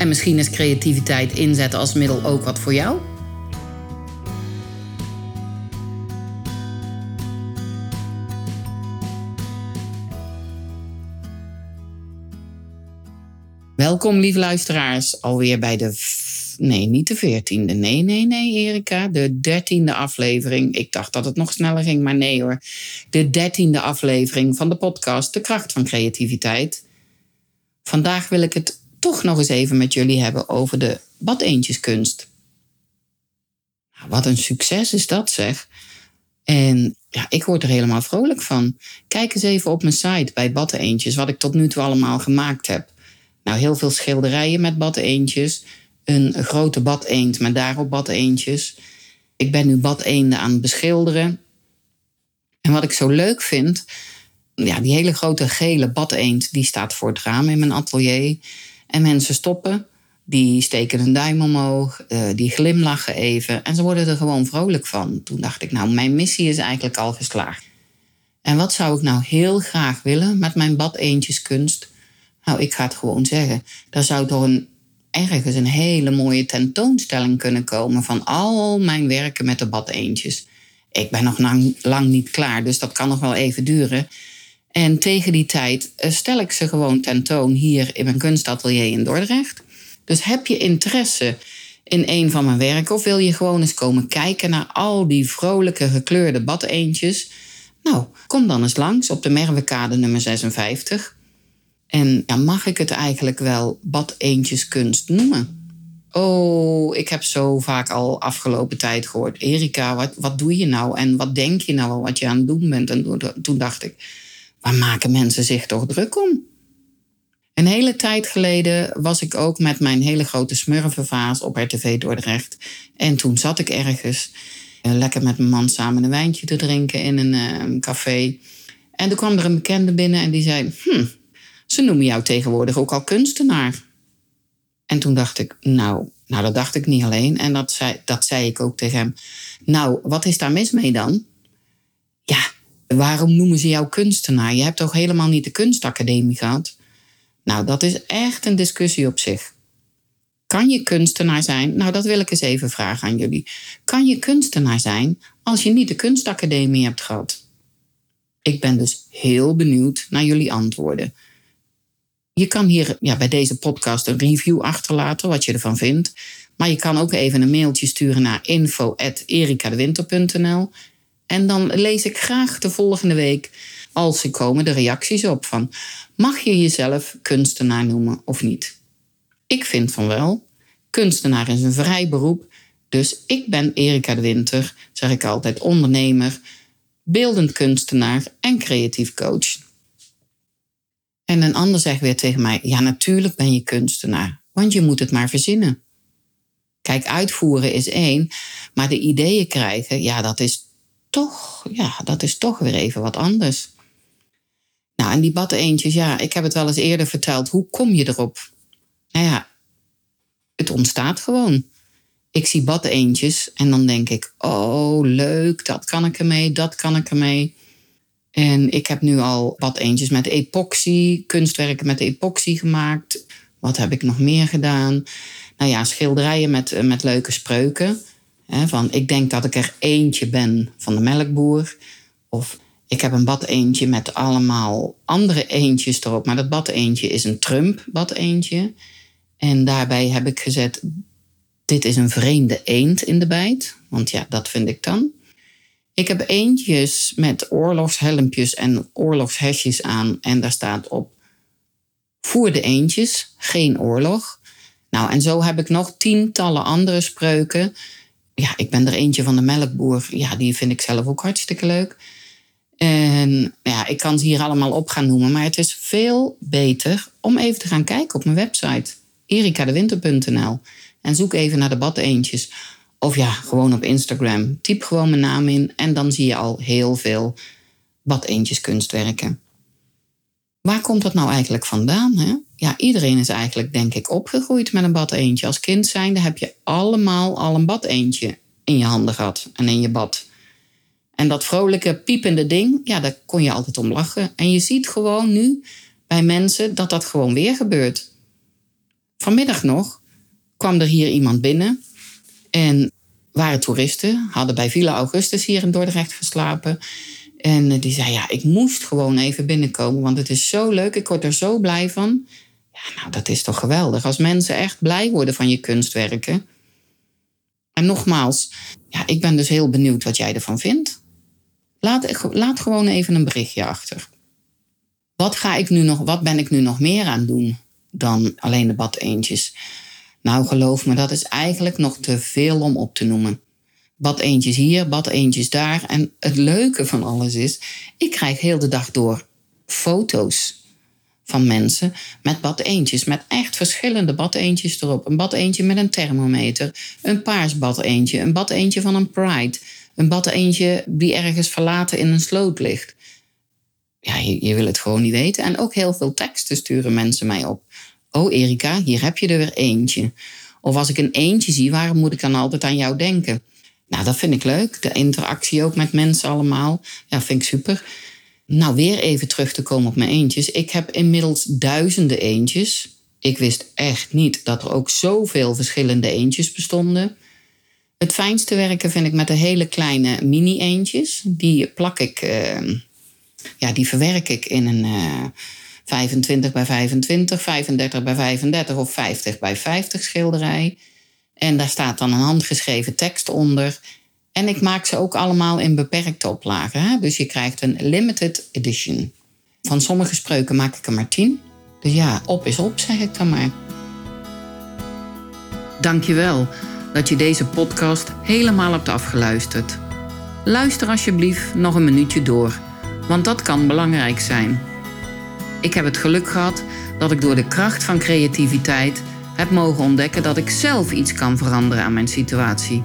En misschien is creativiteit inzetten als middel ook wat voor jou? Welkom, lieve luisteraars, alweer bij de. Nee, niet de veertiende. Nee, nee, nee, Erika. De dertiende aflevering. Ik dacht dat het nog sneller ging, maar nee hoor. De dertiende aflevering van de podcast De Kracht van Creativiteit. Vandaag wil ik het toch nog eens even met jullie hebben over de badeentjeskunst. Nou, wat een succes is dat, zeg. En ja, ik word er helemaal vrolijk van. Kijk eens even op mijn site bij Badeentjes, wat ik tot nu toe allemaal gemaakt heb. Nou, heel veel schilderijen met badeentjes. Een grote badeend met daarop badeentjes. Ik ben nu badeenden aan het beschilderen. En wat ik zo leuk vind, ja, die hele grote gele badeend, die staat voor het raam in mijn atelier. En mensen stoppen, die steken een duim omhoog, uh, die glimlachen even en ze worden er gewoon vrolijk van. Toen dacht ik, nou, mijn missie is eigenlijk al geslaagd. En wat zou ik nou heel graag willen met mijn badeentjeskunst? Nou, ik ga het gewoon zeggen. Daar zou toch een, ergens een hele mooie tentoonstelling kunnen komen van al mijn werken met de badeentjes. Ik ben nog lang, lang niet klaar, dus dat kan nog wel even duren. En tegen die tijd eh, stel ik ze gewoon tentoon hier in mijn kunstatelier in Dordrecht. Dus heb je interesse in een van mijn werken of wil je gewoon eens komen kijken naar al die vrolijke gekleurde badeentjes? Nou, kom dan eens langs op de Merwekade nummer 56. En ja, mag ik het eigenlijk wel badeentjeskunst noemen? Oh, ik heb zo vaak al afgelopen tijd gehoord. Erika, wat, wat doe je nou? En wat denk je nou wat je aan het doen bent? En toen dacht ik, waar maken mensen zich toch druk om? Een hele tijd geleden was ik ook met mijn hele grote smurfenvaas op RTV Dordrecht. En toen zat ik ergens eh, lekker met mijn man samen een wijntje te drinken in een uh, café. En toen kwam er een bekende binnen en die zei: Hm, ze noemen jou tegenwoordig ook al kunstenaar. En toen dacht ik: Nou, nou dat dacht ik niet alleen. En dat zei, dat zei ik ook tegen hem. Nou, wat is daar mis mee dan? Waarom noemen ze jou kunstenaar? Je hebt toch helemaal niet de kunstacademie gehad? Nou, dat is echt een discussie op zich. Kan je kunstenaar zijn? Nou, dat wil ik eens even vragen aan jullie. Kan je kunstenaar zijn als je niet de kunstacademie hebt gehad? Ik ben dus heel benieuwd naar jullie antwoorden. Je kan hier ja, bij deze podcast een review achterlaten, wat je ervan vindt. Maar je kan ook even een mailtje sturen naar info.erikadewinter.nl en dan lees ik graag de volgende week, als ze komen, de reacties op van mag je jezelf kunstenaar noemen of niet? Ik vind van wel. Kunstenaar is een vrij beroep. Dus ik ben Erika de Winter, zeg ik altijd, ondernemer, beeldend kunstenaar en creatief coach. En een ander zegt weer tegen mij: Ja, natuurlijk ben je kunstenaar, want je moet het maar verzinnen. Kijk, uitvoeren is één, maar de ideeën krijgen, ja, dat is toch, ja, dat is toch weer even wat anders. Nou, en die eentjes, ja, ik heb het wel eens eerder verteld. Hoe kom je erop? Nou ja, het ontstaat gewoon. Ik zie eentjes en dan denk ik, oh leuk, dat kan ik ermee, dat kan ik ermee. En ik heb nu al eentjes met epoxy, kunstwerken met epoxy gemaakt. Wat heb ik nog meer gedaan? Nou ja, schilderijen met, met leuke spreuken van ik denk dat ik er eentje ben van de melkboer. Of ik heb een bad eentje met allemaal andere eentjes erop. Maar dat bad eentje is een Trump bad eentje. En daarbij heb ik gezet dit is een vreemde eend in de bijt. Want ja, dat vind ik dan. Ik heb eendjes met oorlogshelmpjes en oorlogshesjes aan. En daar staat op voer de eendjes, geen oorlog. Nou, en zo heb ik nog tientallen andere spreuken. Ja, ik ben er eentje van de melkboer. Ja, die vind ik zelf ook hartstikke leuk. En ja, ik kan ze hier allemaal op gaan noemen. Maar het is veel beter om even te gaan kijken op mijn website. erikadewinter.nl En zoek even naar de badeentjes. Of ja, gewoon op Instagram. Typ gewoon mijn naam in en dan zie je al heel veel badeentjes kunstwerken. Waar komt dat nou eigenlijk vandaan? Hè? Ja, iedereen is eigenlijk, denk ik, opgegroeid met een badeentje. Als kind zijnde heb je allemaal al een badeentje in je handen gehad en in je bad. En dat vrolijke, piepende ding, ja, daar kon je altijd om lachen. En je ziet gewoon nu bij mensen dat dat gewoon weer gebeurt. Vanmiddag nog kwam er hier iemand binnen en waren toeristen, hadden bij Villa Augustus hier in Dordrecht geslapen. En die zei, ja, ik moest gewoon even binnenkomen, want het is zo leuk, ik word er zo blij van. Nou, dat is toch geweldig als mensen echt blij worden van je kunstwerken. En nogmaals, ja, ik ben dus heel benieuwd wat jij ervan vindt. Laat, laat gewoon even een berichtje achter. Wat, ga ik nu nog, wat ben ik nu nog meer aan doen dan alleen de badeentjes? Nou, geloof me, dat is eigenlijk nog te veel om op te noemen. Bad eentjes hier, bad eentjes daar. En het leuke van alles is, ik krijg heel de dag door foto's van mensen met bad eentjes. Met echt verschillende bad eentjes erop. Een bad eentje met een thermometer. Een paars bad eentje. Een bad eentje van een Pride. Een bad eentje die ergens verlaten in een sloot ligt. Ja, je, je wil het gewoon niet weten. En ook heel veel teksten sturen mensen mij op. Oh Erika, hier heb je er weer eentje. Of als ik een eentje zie, waarom moet ik dan altijd aan jou denken? Nou, dat vind ik leuk. De interactie ook met mensen allemaal. Ja, vind ik super. Nou, weer even terug te komen op mijn eentjes. Ik heb inmiddels duizenden eentjes. Ik wist echt niet dat er ook zoveel verschillende eentjes bestonden. Het fijnste werken vind ik met de hele kleine mini-eentjes. Die plak ik, uh, ja, die verwerk ik in een uh, 25 bij 25, 35 bij 35 of 50 bij 50 schilderij. En daar staat dan een handgeschreven tekst onder. En ik maak ze ook allemaal in beperkte oplagen. Dus je krijgt een limited edition. Van sommige spreuken maak ik er maar tien. Dus ja, op is op, zeg ik dan maar. Dankjewel dat je deze podcast helemaal hebt afgeluisterd. Luister alsjeblieft nog een minuutje door, want dat kan belangrijk zijn. Ik heb het geluk gehad dat ik door de kracht van creativiteit heb mogen ontdekken dat ik zelf iets kan veranderen aan mijn situatie.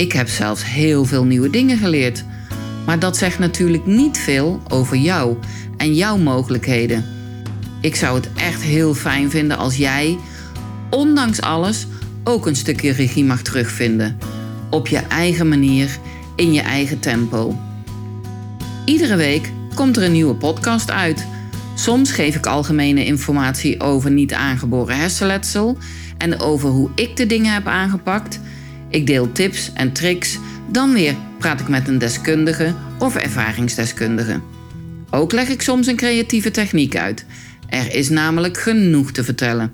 Ik heb zelfs heel veel nieuwe dingen geleerd. Maar dat zegt natuurlijk niet veel over jou en jouw mogelijkheden. Ik zou het echt heel fijn vinden als jij, ondanks alles, ook een stukje regie mag terugvinden. Op je eigen manier, in je eigen tempo. Iedere week komt er een nieuwe podcast uit. Soms geef ik algemene informatie over niet aangeboren hersenletsel en over hoe ik de dingen heb aangepakt. Ik deel tips en tricks. Dan weer praat ik met een deskundige of ervaringsdeskundige. Ook leg ik soms een creatieve techniek uit. Er is namelijk genoeg te vertellen.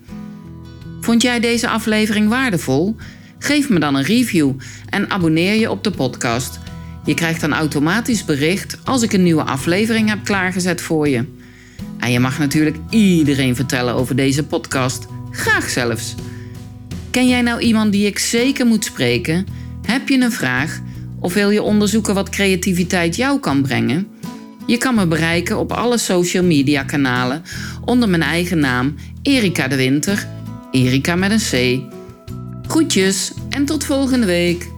Vond jij deze aflevering waardevol? Geef me dan een review en abonneer je op de podcast. Je krijgt dan automatisch bericht als ik een nieuwe aflevering heb klaargezet voor je. En je mag natuurlijk iedereen vertellen over deze podcast. Graag zelfs. Ken jij nou iemand die ik zeker moet spreken? Heb je een vraag? Of wil je onderzoeken wat creativiteit jou kan brengen? Je kan me bereiken op alle social media kanalen onder mijn eigen naam Erika de Winter. Erika met een C. Groetjes en tot volgende week.